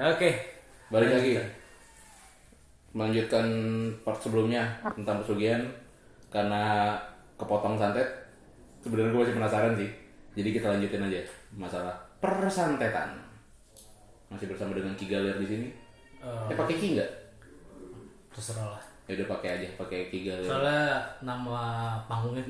Oke. Balik lagi. Melanjutkan part sebelumnya tentang pesugihan karena kepotong santet. Sebenarnya gue masih penasaran sih. Jadi kita lanjutin aja masalah persantetan. Masih bersama dengan Ki Galer di sini. Eh, Eh pakai Ki nggak? terserah lah. Ya udah pakai aja, pakai Ki Galer. Soalnya nama panggungnya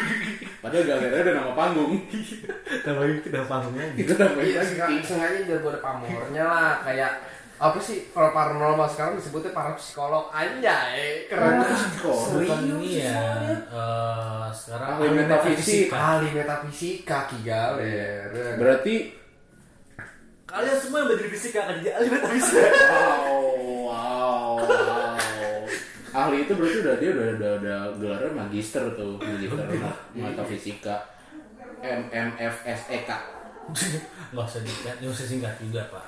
Padahal Galernya udah nama panggung. nama itu udah panggungnya. Kita tambahin lagi sengaja, biar gue ada pamornya lah kayak apa sih kalau paranormal sekarang disebutnya para psikolog anjay keren Bukan ini ya. eh, sekarang Ahli metafisika. ahli metafisika Ki Galer Berarti Kalian semua yang belajar fisika akan jadi ahli metafisika. wow. Ahli itu berarti udah dia udah udah, udah gelarnya magister tuh, magister metafisika. MMFSEK. Nggak usah disingkat, nggak usah singkat juga pak.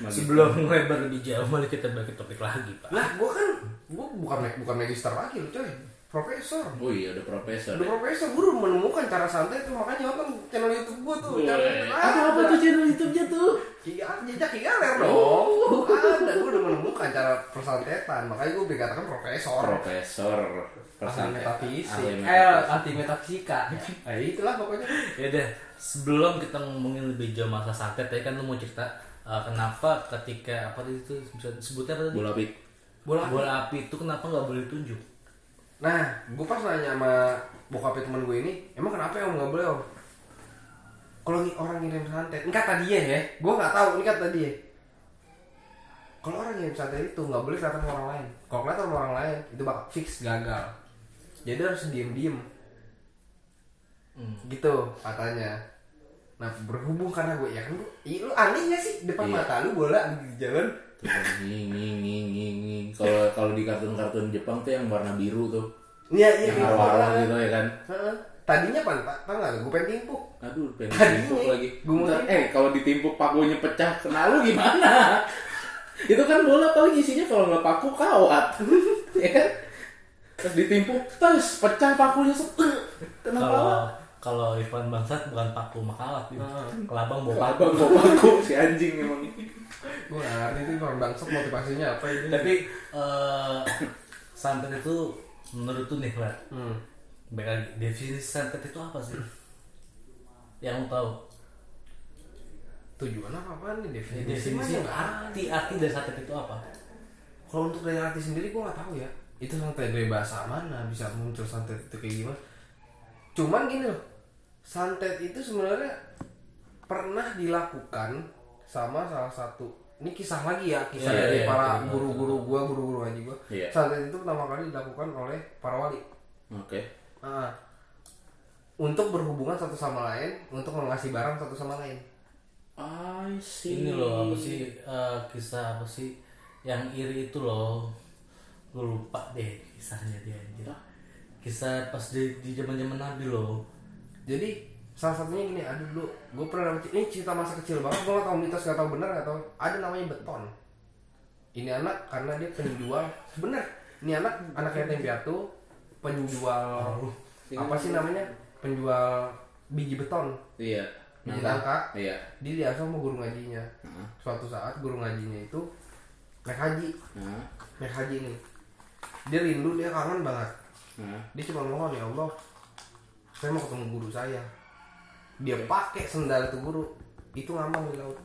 Magister. Sebelum melebar lebih jauh, mari kita balik ke topik lagi pak. lah gue kan gue bukan bukan magister lagi loh coy profesor Oh iya, udah profesor. udah profesor gue udah menemukan cara santai tuh makanya nonton channel YouTube gue tuh cara. Apa apa tuh channel YouTube-nya tuh? Kiga, jejak Ki Galer dong ada gue udah menemukan cara persantetan makanya gue dikatakan profesor. Profesor ahli metafisik. Eh anti metafisika. Eh itulah pokoknya. Ya udah, sebelum kita ngomongin lebih jauh masa santet ya kan lu mau cerita eh, kenapa ketika apa tadi itu sebutnya apa tadi? Bola api. bola Bola api itu kenapa nggak boleh tunjuk? nah gue pas nanya sama bokapnya temen gue ini emang kenapa ya om? Nggak boleh om? Kalau orang ngirim santet ini kata dia ya gue nggak tahu ini kata dia kalau orang ngirim santet itu nggak boleh kelihatan sama orang lain kalau kelihatan sama orang lain itu bakal fix gagal jadi harus diem diem Hmm. gitu katanya nah berhubung karena gue ya kan gue iya, lu aneh gak sih depan Iya. mata lu bola di jalan. Kalau kalau di kartun-kartun Jepang tuh yang warna biru tuh. iya iya Yang arwah gitu ya kan. Tadinya apa tak tau nggak gue pengen timpuk Aduh, pengen ditimpuk lagi. timpuk. eh, kalau ditimpuk pakunya pecah, kena lu gimana? itu kan bola paling isinya kalau nggak paku kawat, ya kan? Terus ditimpuk, terus pecah pakunya set, kena Kalau kawat. kalau Irfan Bangsat bukan paku makalat gitu. Hmm. Kelabang bawa paku. Abang mau paku si anjing emang. gue nggak ngerti itu orang bangsat motivasinya apa ini Tapi eh santet itu menurut tuh nih lah. hmm. Baik lagi, definisi santet itu apa sih? Yang lu tahu? Tujuan apa apa nih Ya, definisi definisi nggak ada. arti arti dari santet itu apa? kalau untuk dari arti sendiri gue nggak tahu ya itu santet dari bahasa mana bisa muncul santet itu kayak gimana cuman gini loh santet itu sebenarnya pernah dilakukan sama salah satu ini kisah lagi ya kisah Iya, dari iya, para guru-guru gua guru-guru ngaji gua Iya. santet itu pertama kali dilakukan oleh para wali Oke. Ah. untuk berhubungan satu sama lain untuk mengasih barang satu sama lain I see. Ini loh apa sih eh, kisah apa sih yang iri itu loh. Gue lupa deh kisahnya dia anjir. Kisah pas di di zaman-zaman Nabi loh. jadi salah satunya gini ada dulu gue pernah ini cerita masa kecil banget gue gak tau mitos gak tau bener gak tau ada namanya beton ini anak karena dia penjual bener ini anak anak yatim piatu penjual apa sih namanya penjual biji beton Iya. Nah, Iya. dia diasuh sama guru ngajinya Heeh. suatu saat guru ngajinya itu naik haji Nah, naik haji nih dia rindu dia kangen banget nah. dia cuma mohon ya Allah saya mau ketemu guru saya dia pakai sendal itu guru itu ngambang di laut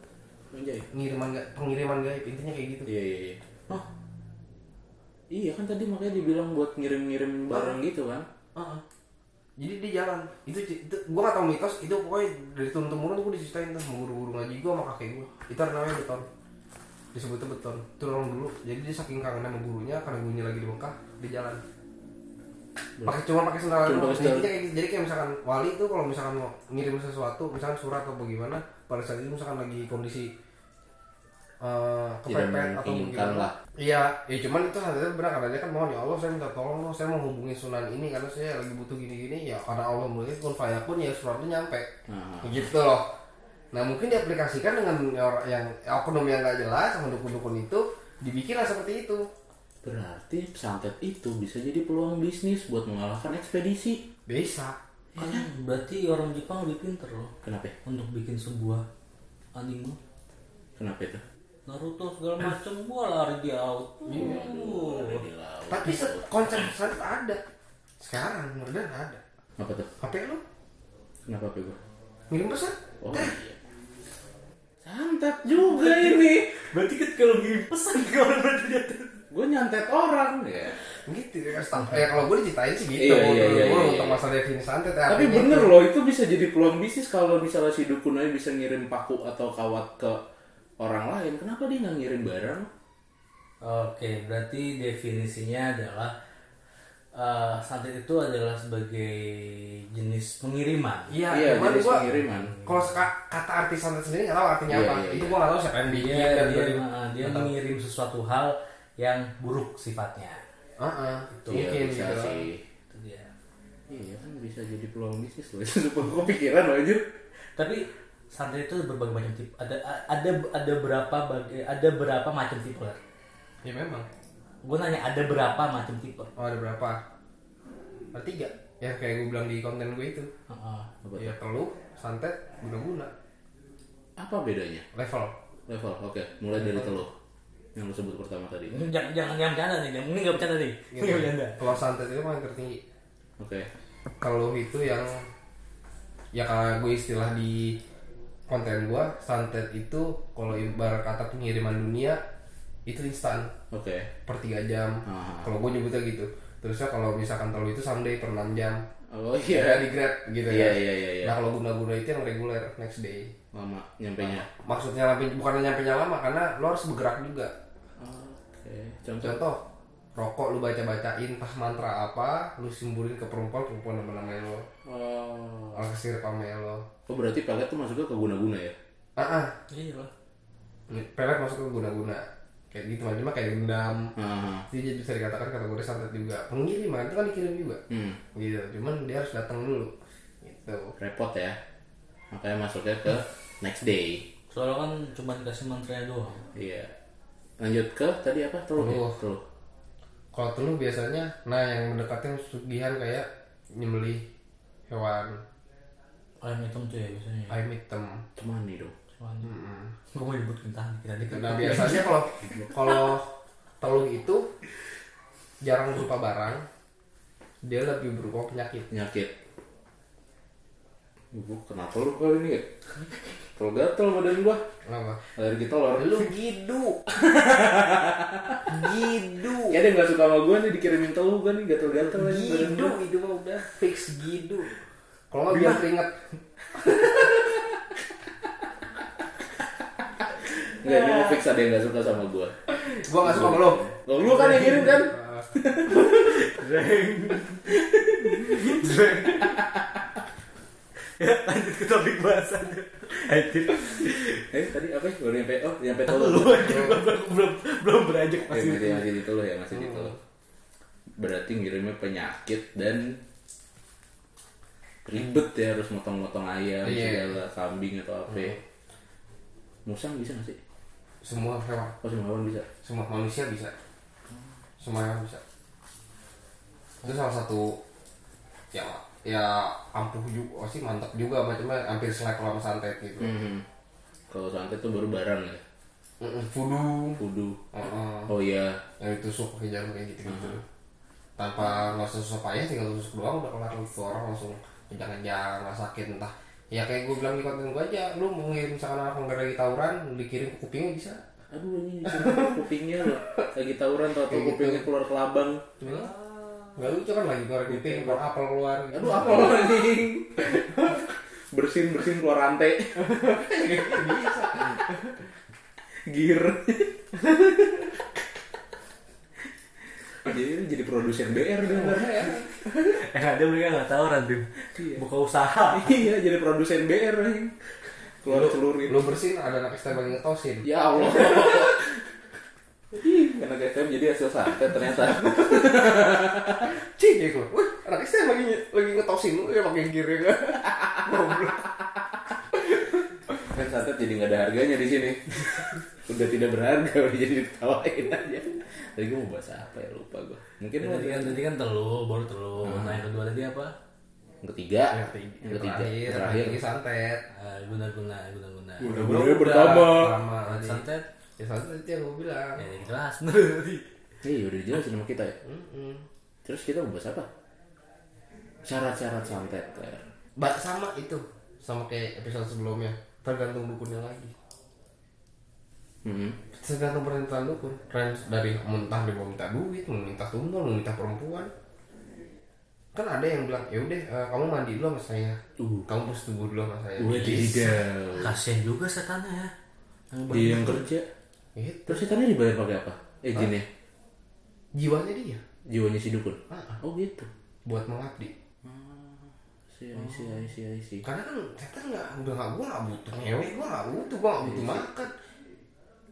Anjay. pengiriman ga- pengiriman gaib intinya kayak gitu Iya iya iya. Oh. Iya kan tadi makanya dibilang buat ngirim-ngirim barang gitu kan. Heeh. Jadi dia jalan. Itu itu gua gak tau mitos itu pokoknya dari turun temurun gua diceritain tuh sama guru-guru ngaji gua sama kakek gua. Itu ada namanya beton. Disebutnya beton. Itu orang dulu. Jadi dia saking kangen sama gurunya karena gurunya lagi di Mekah dia jalan. Pakai cuma pakai sendal doang. Intinya kayak jadi kayak misalkan wali itu kalau misalkan mau ngirim sesuatu misalkan surat atau bagaimana pada saat itu misalkan lagi kondisi eh Tidak kepepet atau menginginkan bagaimana lah. iya ya cuman itu hasilnya benar karena dia kan mohon ya Allah saya minta tolong dong saya mau hubungi sunan ini karena saya lagi butuh gini-gini ya karena Allah mulai kun fayakun ya suratnya nyampe Nah, gitu loh nah mungkin diaplikasikan dengan orang yang oknum yang nggak jelas sama dukun-dukun itu dibikinlah seperti itu berarti santet itu bisa jadi peluang bisnis buat mengalahkan ekspedisi. bisa Kan berarti orang Jepang lebih pinter loh Kenapa? untuk bikin sebuah anime. Kenapa itu? Naruto segala macem gua lari di out Iya. Uh. Laut. Tapi se- konsep santet ada. Sekarang beneran ada. apa tuh HP lu kenapa apa gue ngirim pesan. oh iya santet juga ini berarti kan kalau ngirim pesan ke orang berarti dia tuh gue nyantet orang ya Gitu ya. Ya kalau gue diceritain sih gitu. Iya, iya, iya, Gua iya, untuk iya. masalah definisi santet ya. Tapi artinya bener itu. loh, itu bisa jadi peluang bisnis kalau misalnya si dukun aja bisa ngirim paku atau kawat ke orang lain. Kenapa dia nggak ngirim barang? Oke, berarti definisinya adalah eh, santet itu adalah sebagai jenis pengiriman. Iya, Iya, cuman jenis gua pengiriman. kalau kata arti santet sendiri nggak tahu artinya Iya, apa. iya, itu iya. gua nggak tahu siapa yang bikin Dia dan dia, dari- eh, dia mengirim sesuatu hal yang buruk sifatnya. Heeh, Iya, mungkin bisa gitu. sih. Itu dia. Iya kan bisa jadi peluang bisnis loh. Itu kepikiran loh anjir. Tapi santet itu berbagai macam tipe. Ada ada ada berapa bagi, ada berapa macam tipe? Ya memang. Gue nanya ada berapa macam tipe? Oh ada berapa? Ada tiga. Ya kayak gue bilang di konten gue itu. Heeh. Apa Ya teluh, santet, guna-guna. Apa bedanya? Level. Level, oke. Mulai dari teluh. Yang lu sebut pertama tadi. Jangan jangan jangan bercanda nih. Ini nggak bercanda nih. Ini nggak bercanda. Kalau santet itu paling tertinggi. Oke. Teluh itu yang ya kalau gue istilah di konten gue santet itu kalau ibarat kata pengiriman dunia itu instan Oke. per 3 jam Ah. kalau gue nyebutnya gitu terusnya kalau misalkan teluh itu someday per 6 jam Oh ya iya. di grab gitu Iya, ya iya, iya, iya. nah kalau guna-guna itu yang reguler next day Lama nyampenya. maksudnya nyampe bukan nyampe lama karena lo harus bergerak juga Oke. Contoh. contoh rokok lu baca-bacain entah mantra apa lu simburin ke perempuan perempuan nama namanya lo Oh. alkesir pame lo Oh berarti pelet tuh masuknya ke guna-guna ya? ah ah Iya lah. pelet masuk ke guna-guna kayak gitu macam kayak dendam Ah. jadi bisa dikatakan kategori santet juga pengiriman itu kan dikirim juga Hmm. gitu cuman dia harus datang dulu gitu Repot ya. Makanya masuknya ke next day. Soalnya kan cuma dikasih mantranya doang. Iya. Lanjut ke tadi apa? Teluh. ya? Teluh. Kalau teluh biasanya nah yang mendekatin sugihan kayak nyembelih hewan Ayam hitam tuh ya biasanya. ayam hitam Cuman nih dong. Cuman, gue mau nyebut kentang kita dikit. nah biasanya kalau kalau teluh itu jarang berupa barang dia lebih berupa penyakit Penyakit. Gue kena telur kali ini ya. Kalau gatel badan gua. kenapa Alergi telur. lu gidu gidu Ya dia nggak suka sama gua nih dikirimin telur gua nih gatel-gatel gidu gua. itu mah udah fix gidu kalau nggak biar keringet Enggak, ini mau fix ada yang nggak suka sama gua. gua nggak suka sama lo Lo lu kan yang kirim kan? ya, lanjut ke topik bahasannya. Anjir. Eh tadi apa? Baru nyampe oh nyampe telur. Lu anjir belum belum beranjak Eh, masih. masih masih di telur ya masih di telur. Berarti ngirimnya penyakit dan ribet ya harus motong-motong ayam Iya. segala kambing atau apa. Musang bisa nggak sih? semua hewan Oh semua hewan bisa. semua manusia bisa semua hewan bisa itu salah satu ya ya ampuh juga sih mantap juga macamnya hampir selevel sama santet gitu Mhm. Kalau santet tuh baru barang ya. Mm-mm, voodoo Kudu. Heeh. Oh iya. yang ditusuk pakai jarum kayak gitu gitu tanpa nggak usah susah payah tinggal tusuk doang udah kelar itu orang langsung kejang-kejang nggak sakit entah ya kayak gue bilang di konten gue aja lu mau ngirim misalkan anak nggak lagi tawuran dikirim ke kupingnya bisa Aduh ini kupingnya loh. Lagi tawuran tau Kayak gitu. kupingnya keluar ke labang. Nggak lucu kan lagi keluar kuping keluar apel keluar gitu. Aduh apa anjing? bersin bersin keluar rantai. Gear. jadi jadi produsen BR dia ntar. Yang ada mereka nggak tahu rantim. Buka usaha. iya jadi produsen BR anjing. keluar celurit lu bersin ada anak STM lagi ngetosin ya Allah karena KTM jadi hasil santet ternyata. Cih dia keluar. Wih anak STM lagi lagi ngetosin lu ya pakai gear ya kan goblok. Kan santet jadi nggak ada harganya di sini. Udah tidak berharga udah jadi ditawain aja. Tadi gue mau bahas apa ya? Lupa gue mungkin Tadi tadi kan tadi kan telur, baru telur. Nah yang kedua tadi apa? yang ketiga. Yang yang ketiga. terakhir terakhir. lagi santet. Guna-guna, guna-guna. Guna-gunanya pertama. Santet ya santet itu yang gue bilang ya jelas berarti Iya udah dijelasin sama kita ya. Mm-mm. Terus kita mau bahas apa? Syarat-syarat santet. Ba- sama itu sama kayak episode sebelumnya tergantung dukunnya lagi Hmm. tergantung permintaan dukun kalian dari mentah dia mau minta duit mau minta tunggal mau minta perempuan kan ada yang bilang ya udah eh, kamu mandi dulu sama saya Uh. kamu bersetubuh dulu sama saya Udah tidak. kasian juga setannya ya yang Dia yang kerja. Gitu. Terus setannya dibayar pakai apa? Eh jinnya. jiwanya dia Jiwanya si dukun. Ah, ah. Oh gitu. buat mengabdi Si, I see, I see, I see. karena kan setan nggak udah nggak gua nggak butuh ngewe gua nggak butuh gua nggak butuh makan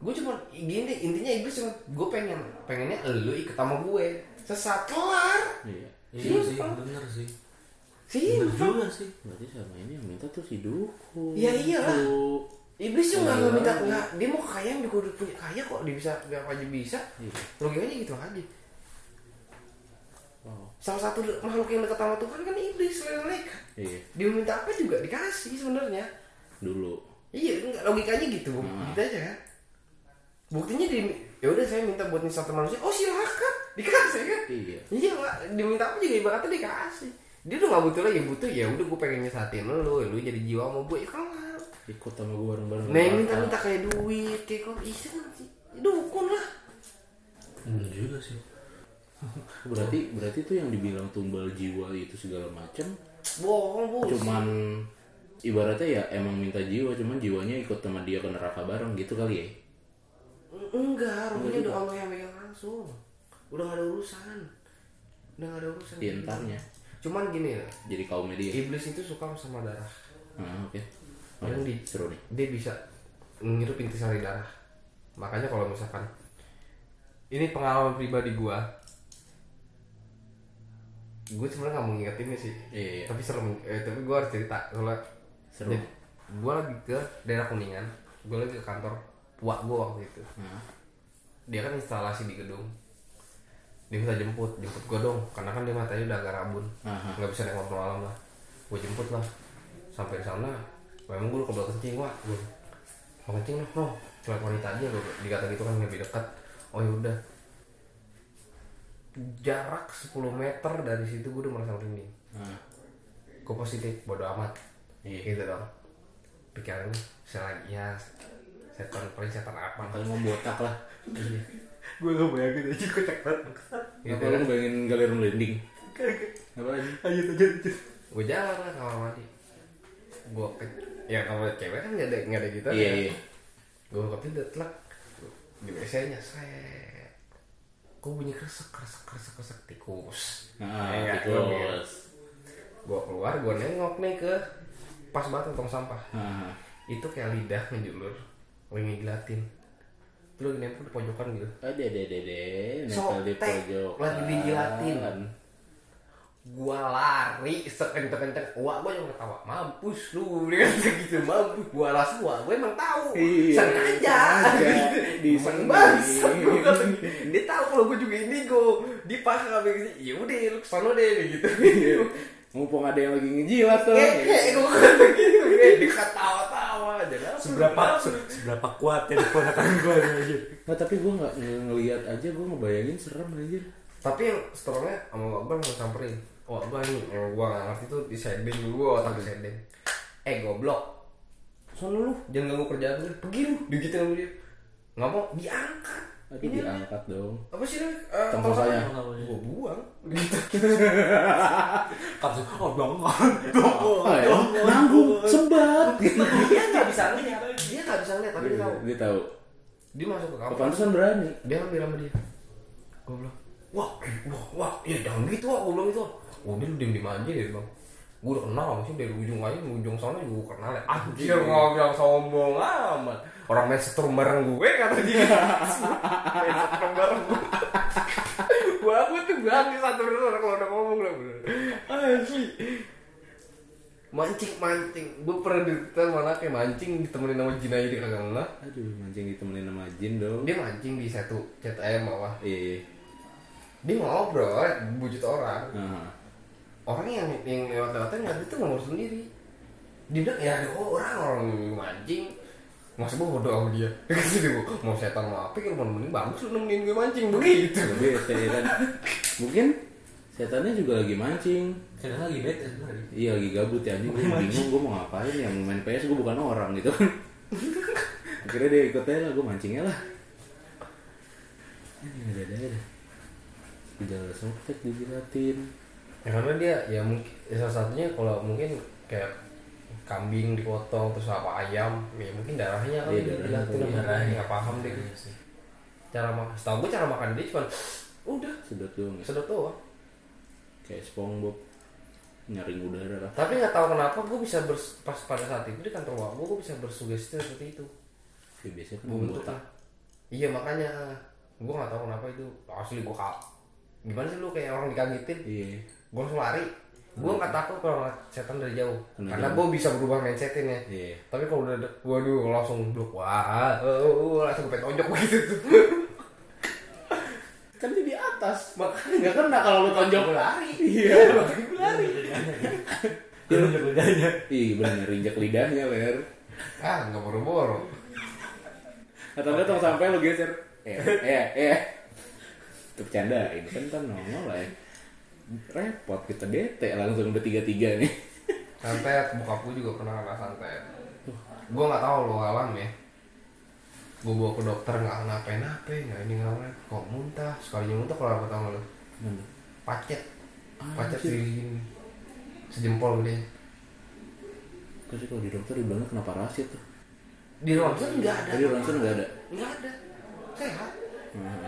gue cuma gini intinya iblis cuma gue pengen pengennya lu ikut sama gue sesat kelar Iya. iya sih bener sih sih juga sih Berarti sama ini yang minta tuh si dukun. Ya iyalah. Tuh. Iblis juga nggak Iya. minta nggak. Dia mau kaya juga udah punya kaya kok. Dia bisa dia apa aja bisa. Iya. logikanya gitu aja. Oh. salah satu makhluk yang dekat sama Tuhan kan iblis selain malaikat. Iya. dia minta apa juga dikasih sebenarnya. Dulu. iya enggak logikanya gitu. Hmm. gitu aja. Kan buktinya di ya udah saya minta buat nih satu manusia. Oh silakan. Dikasih kan? Iya. iya nggak diminta apa juga ibaratnya dikasih. Dia udah nggak butuh lagi. Butuh ya udah gue pengen nyesatin lu. Lu jadi jiwa mau gue ya kelar Ikut sama gue bareng-bareng. Nah yang minta-minta kayak duit, kayak kok kan sih dukun lah. bener juga sih Berarti berarti tuh yang dibilang tumbal jiwa itu segala macam Bohong bu. cuman ibaratnya ya emang minta jiwa cuman jiwanya ikut sama dia ke neraka bareng gitu kali ya Enggak, ruhnya udah Allah yang megang langsung. Udah gak ada urusan. Udah gak ada urusan. di entarnya Cuman gini ya, jadi kaum media iblis itu suka sama darah. ah oke oh, Yang di seru nih dia bisa menghirup intisari darah. Makanya kalau misalkan ini pengalaman pribadi gua. Gue sebenarnya nggak mau ngingetinnya sih. Iya, iya. Tapi serem. Eh, tapi gue harus cerita soalnya Seru. Jadi, gue lagi ke daerah kuningan. Gue lagi ke kantor puak gue waktu itu. Nah, Dia kan instalasi di gedung. Dia minta jemput, jemput gue dong. Karena kan dia matanya udah agak rabun. Nggak bisa naik motor malam lah. Gue jemput lah. Sampai di sana, memang gue kebelah kencing wah. Gue mau kencing lah, no. Cuma wanita aja gue dikata gitu kan lebih dekat. Oh ya udah. Jarak 10 meter dari situ gue udah merasa merinding. nah, Gue positif, bodo amat. Iya. Gitu dong. Pikirannya, saya lagi ya setan paling setan apa paling mau botak lah gue gak bayangin aja kocak banget gitu lu ngebayangin galer merinding apa lagi ayo aja gue jalan lah kamar mandi gue ke ya kamar cewek kan gak ada gak ada gitu iya iya. Gue pintu telak. Di WC nya set. Gue bunyi kresek kresek kresek kresek tikus. Nah Ya, tikus. gue keluar gue nengok nih ke pas banget tong sampah. Nah itu kayak lidah ngejulur lagi ngegilatin lu nempel di pojokan gitu. Ada ada ada ada nempel di pojok lagi dijilatin. Gua lari sekenceng-kenceng. Wah gua yang ketawa mampus lu gitu mampus gua alas gua gua emang tahu. Iya, sengaja. sengaja. di bangsa gua gitu. dia tahu kalau gua juga indigo. Dia pas kami gitu ya udah lu ke sana deh gitu. Iya. mumpung ada yang lagi ngejilat tuh. Eh gua kata gitu. Eh dia ketawa-tawa aja. Kan seberapa se- seberapa kuat ya keponakan gue aja Nah, tapi gue nggak nge- ngeliat aja gue ngebayangin serem aja tapi yang strongnya sama Wak Bang mau samperin Wak Bang nih yang gua gak ngerti tuh di setting gua otak di setting eh goblok. Sono lu jangan ganggu kerjaan gue pergi lu digituin sama dia. Nggak mau diangkat. Aduh diangkat dong. apa sih ini? Uh, Tong sosanya. gua buang. Gitu Kata, oh dong oh ya? nanggung sebat. Dia nggak bisa ngeliat. Dia nggak bisa ngeliat tapi dia tahu. dia tahu. Dia masuk ke kamar. Kepantesan berani. Dia ngambil sama dia. Gua bilang wah eh, wah wah. Ya jangan gitu wah. Gua bilang itu oh dia lu diem diem aja dia bilang gua udah kenal maksudnya dari ujung aja ujung sana juga gua kenal ya. Anjir nggak bilang sombong amat. Orang main setrum bareng gue kata dia. Main setrum bareng gue gua aku tuh bangis satu bener kalau udah ngomong lah bener. Asli mancing mancing. Gue pernah diceritain mana kayak mancing ditemenin sama jin aja dia kagak ngeh. Aduh mancing ditemenin sama jin dong. Dia mancing di satu CTM bawah. Iya. Iya dia ngobrol bujut orang. Nah, orang yang yang lewat lewatnya nggak itu ngomong sendiri. Dia bilang ya ada orang orang mancing. Masa gue bodo sama dia? Gitu gue Mau setan mau apa? Kalau mau nemenin bagus lu nemenin gue mancing. Begitu. Ya kan. Mungkin setannya juga lagi mancing. Kadang lagi bete sebenarnya. iya lagi gabut ya anjing. Gue bingung gue mau ngapain ya mau main PS gue bukan orang gitu kan. Akhirnya dia ikut aja lah gue mancingnya lah. Ini ada ada ada gejala softtek dijelatin Ya karena dia ya mungkin ya salah satunya kalau mungkin kayak kambing dipotong terus apa ayam ya mungkin darahnya kan Iya, dia darahnya sama darahnya. nggak paham deh. Iya sih. cara makan setahu gue cara makan dia cuma udah. Sedot doang ya. Sedot doang. Kayak SpongeBob nyaring udara lah. Tapi nggak tahu kenapa gue bisa bers- pas pada saat itu di kantor bokap gue bisa bersugesti seperti itu. Ya, biasanya kan botak iya makanya. Gue nggak tahu kenapa itu. Asli gue kak gimana sih lu kayak orang dikagetin? Iya gue langsung lari. Gue nggak takut kalau ngeliat setan dari jauh. Kena karena gue bisa berubah mindsetin ya iya. Tapi kalau udah waduh langsung blok wah uh, uh, langsung gue tonjok begitu tuh kan dia di atas. Makanya. Nggak kena kalau lu tonjok. lari. Iya makanya gue lari. Dia nunjuk lidahnya. iya bener injak lidahnya ler. Ah nggak boro-boro. Atau nggak tong sampai lu geser. Eh eh eh. Itu bercanda ini kan kan nongol lah ya repot kita bete langsung udah tiga tiga nih. Santet bokap gue juga pernah kena santet. Gue nggak tahu lo alam ya. Gue bawa ke dokter nggak kenapa-napa nggak ini nggak kok muntah? Sekalinya muntah kalau apa tau nggak lo pacet. Pacet sini sejempol gede Terus kalau di dokter dibilangnya kena parasit tuh? Di ronsen nggak ada. Tadi ronsen nggak ada? Nggak ada. Sehat. Hmm.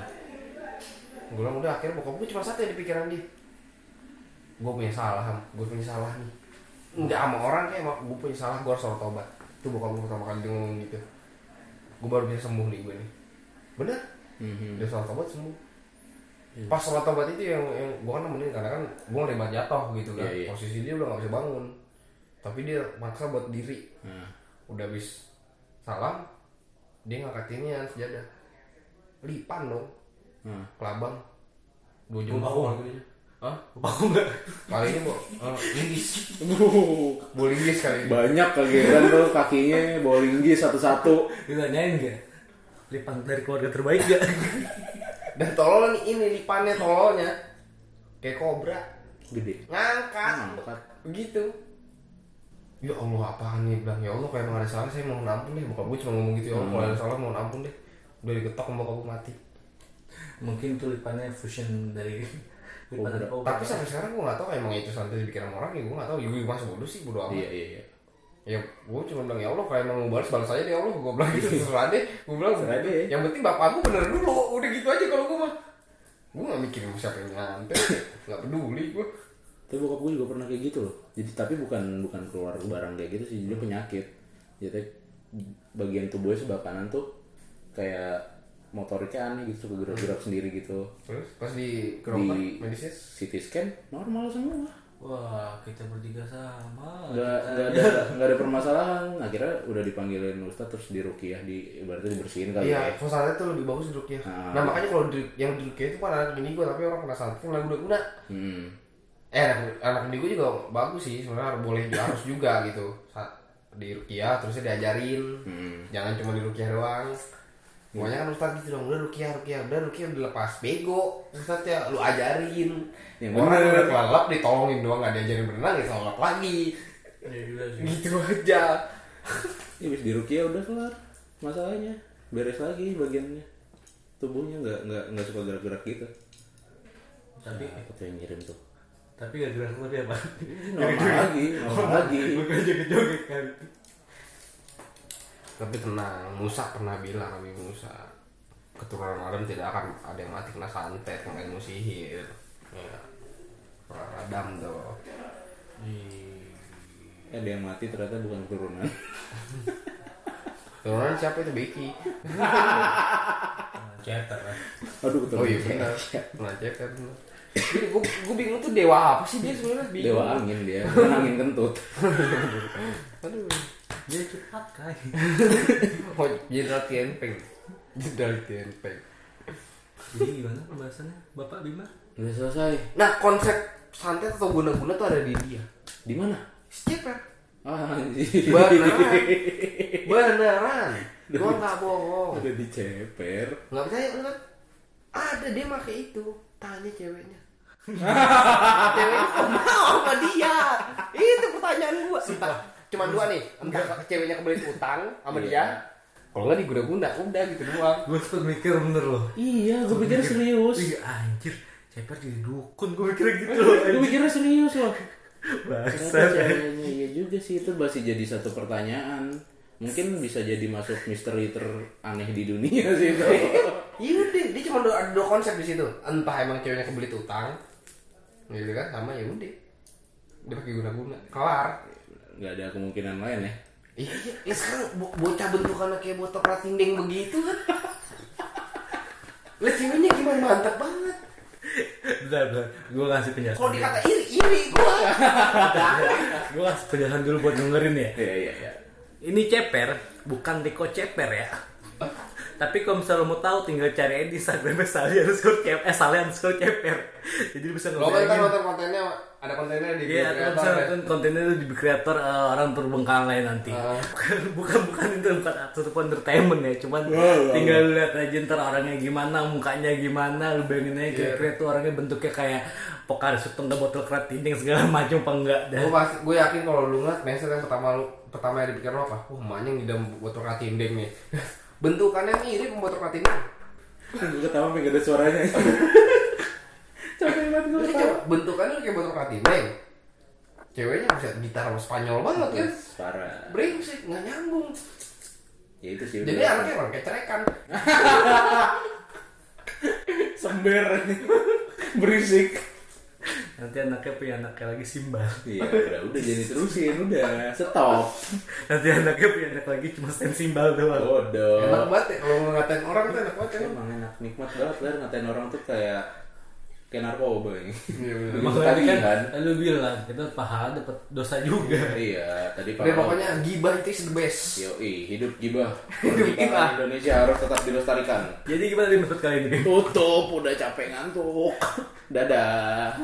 gue bilang udah akhirnya bokap gue cuma satu yang di pikiran dia gue punya salah gue punya salah nih. Nggak sama orang kayak gue punya salah gue harus tobat itu bokap gue pertama kali dia ngomong gitu. Gue baru bisa sembuh nih gue nih. Bener? Mhm. dia sholat tobat sembuh. Iya. pas sholat tobat itu yang yang gue kan nemenin karena kan gue nerima jatuh gitu kan. Iya, iya. posisi dia udah gak bisa bangun. Tapi dia maksa buat diri. Nah, udah habis salam dia ngangkatinnya sejadah lipan dong. Nah. kelabang dua jam Bau. gitu Hah? Bau enggak? kali ini mau uh, linggis. Mau linggis kali ini. Banyak kegiatan tuh kakinya bowlinggis satu-satu. Ditanyain enggak? Lipan dari keluarga terbaik gak? dan tolol ini lipannya tololnya. Kayak kobra. Gede. Ngangkat. Ngangkat. begitu. Ya Allah apaan nih? Bilang ya Allah emang ada salah saya mohon ampun deh. Bokap gue cuma ngomong gitu ya Allah kalau ada salah mohon ampun deh. Udah digetok sama bokap gue mati. Mungkin tuh lipannya fusion dari tapi sampai sekarang gue nggak tahu emang itu santai dipikiran orang ya gue nggak tahu. Ya gue masih bodoh sih bodoh amat. Iya iya iya. Ya gue cuma bilang ya Allah kalau emang mau balas balas aja deh ya Allah. Gue bilang gitu terserah deh. Gue bilang Terserah deh. yang penting bapak gue bener dulu. Udah gitu aja kalau gue mah. Gue nggak mikirin siapa yang nyantet nggak peduli gue tapi bokap gue juga pernah kayak gitu loh. Jadi tapi bukan bukan keluar barang kayak gitu sih. Dia penyakit. Jadi bagian tubuhnya sebelah kanan tuh kayak motoriknya aneh gitu suka gerak-gerak sendiri gitu terus pas di gerobak Di- medisnya CT scan normal semua Wah, kita bertiga sama. nggak nggak ada nggak ada permasalahan akhirnya udah dipanggilin ustad terus dirukiah di ibaratnya dibersihin kali Iya, ya suasananya tuh lebih bagus duduknya. Ah. Nah makanya kalau di, yang duduknya itu kan anak bini gue, tapi orang kena santet lagi udah guna. hmm. Eh anak, anak bini gue juga bagus sih, sebenarnya boleh harus juga gitu. Di rukiah terusnya diajarin, Hmm. jangan cuma di rukiah doang. Pokoknya kan Ustaz gitu dong, udah rukiah, rukiah, udah rukiah udah lepas bego, Ustaz ya lu ajarin. Yang Orang udah kelelap ditolongin doang gak diajarin berenang ya kelelap lagi. Juga sih. Gitu aja. ya habis dirukiah udah kelar masalahnya beres lagi bagiannya tubuhnya nggak nggak nggak suka gerak-gerak gitu Tapi apa tuh yang ngirim tuh tapi gak gerak tapi apa? normal lagi normal lagi Bukan joget-joget kan. Tapi tenang, Musa pernah bilang Nabi Musa keturunan Adam tidak akan ada yang mati kena santet, kena ilmu sihir. Ya. Orang Adam tuh. ada yang mati ternyata bukan keturunan Keturunan siapa itu Becky? Kan. aduh keturunan Oh iya benar. Kan. Jadi gue gue bingung tuh dewa apa sih dia sebenarnya dewa angin dia angin kentut Aduh. Dia cepat kai. Oh, Jenderal Tienpeng. Jenderal Tienpeng. Jadi gimana pembahasannya? Bapak Bima? udah selesai Nah konsep santet atau guna-guna tuh ada di dia. di mana Skipper. ah anjir. Beneran. Beneran. Gua nggak bohong. Udah diceper. Nggak percaya enggak? Ada dia pakai itu. Tanya ceweknya. ceweknya mau sama dia? Itu pertanyaan gua. Entah, cuman dua nih. Entah ceweknya kebelit utang sama Iya. dia. Kalau nggak diguna-guna, udah gitu doang. gue tuh mikir bener loh Iya, gue pikir serius. Wih anjir Ceper jadi dukun gue mikirnya gitu loh Gue mikirnya serius loh. Ternyata ceweknya iya juga sih itu masih jadi satu pertanyaan. Mungkin bisa jadi masuk misteri teraneh di dunia sih itu. Iya udah, dia cuma ada dua konsep di situ. Entah emang ceweknya kebelit utang, gitu kan, sama ya udah. Dia pakai guna-guna, kelar. Gak ada kemungkinan lain ya. Iya, ya sekarang bo- bocah bentukannya kayak botol ratindeng begitu kan. Lihat ceweknya gimana mantap banget. Bentar bentar Gue kasih penjelasan Kalau dikata iri, iri gua. Gue kasih penjelasan dulu buat dengerin ya Iya iya iya. Ini ceper Bukan Riko Ceper ya Tapi kalau misalnya lo mau tahu tinggal cari aja di Instagramnya Sali underscore ceper Eh Sali underscore Jadi bisa Lo kan kan ngebayangin nonton kontennya, ada kontennya di Iya, atau bisa ya. nonton kontennya itu di kreator eh, orang terbengkalai nanti. Ah. Bukan, bukan itu bukan satu entertainment ya, cuman Wow, wow, tinggal lu lihat aja ntar orangnya gimana, mukanya gimana, lu bayangin aja Iya. kira-kira tuh orangnya bentuknya kayak pokar suteng botol kerat tinting segala macam apa enggak. Gue pasti, gue yakin kalau lu ngeliat mindset yang pertama lu pertama yang dipikir lo apa? Oh, emaknya yang di dalam botol ratindeng nih. Bentukannya mirip botol ratindeng. Gue ketawa tapi gak ada suaranya. Capek banget gue. Ini coba bentukannya kayak botol ratindeng. Ceweknya bisa gitar sama Spanyol banget kan? Parah. Brengsek, nggak nyambung. Ya itu sih. Jadi anaknya orang kecerekan. sember berisik. Nanti anaknya punya anaknya lagi simbal. Iya udah udah jadi terusin udah stop. Nanti anaknya punya anak lagi cuma stand simbal doang. Bodoh. Enak banget ya kalau ngatain orang tuh enak banget ya. Emang enak nikmat banget lah ngatain orang tuh kayak kayak narkoba ini. Iya Tadi kan kan. lu bilang kita pahala dapat dosa juga. iya tadi Udah pokoknya gibah itu is the best. Yoi, hidup gibah. Hidup gibah. Indonesia harus tetap dilestarikan. Jadi gimana di episode kali ini? Tutup, udah capek ngantuk. Dadah.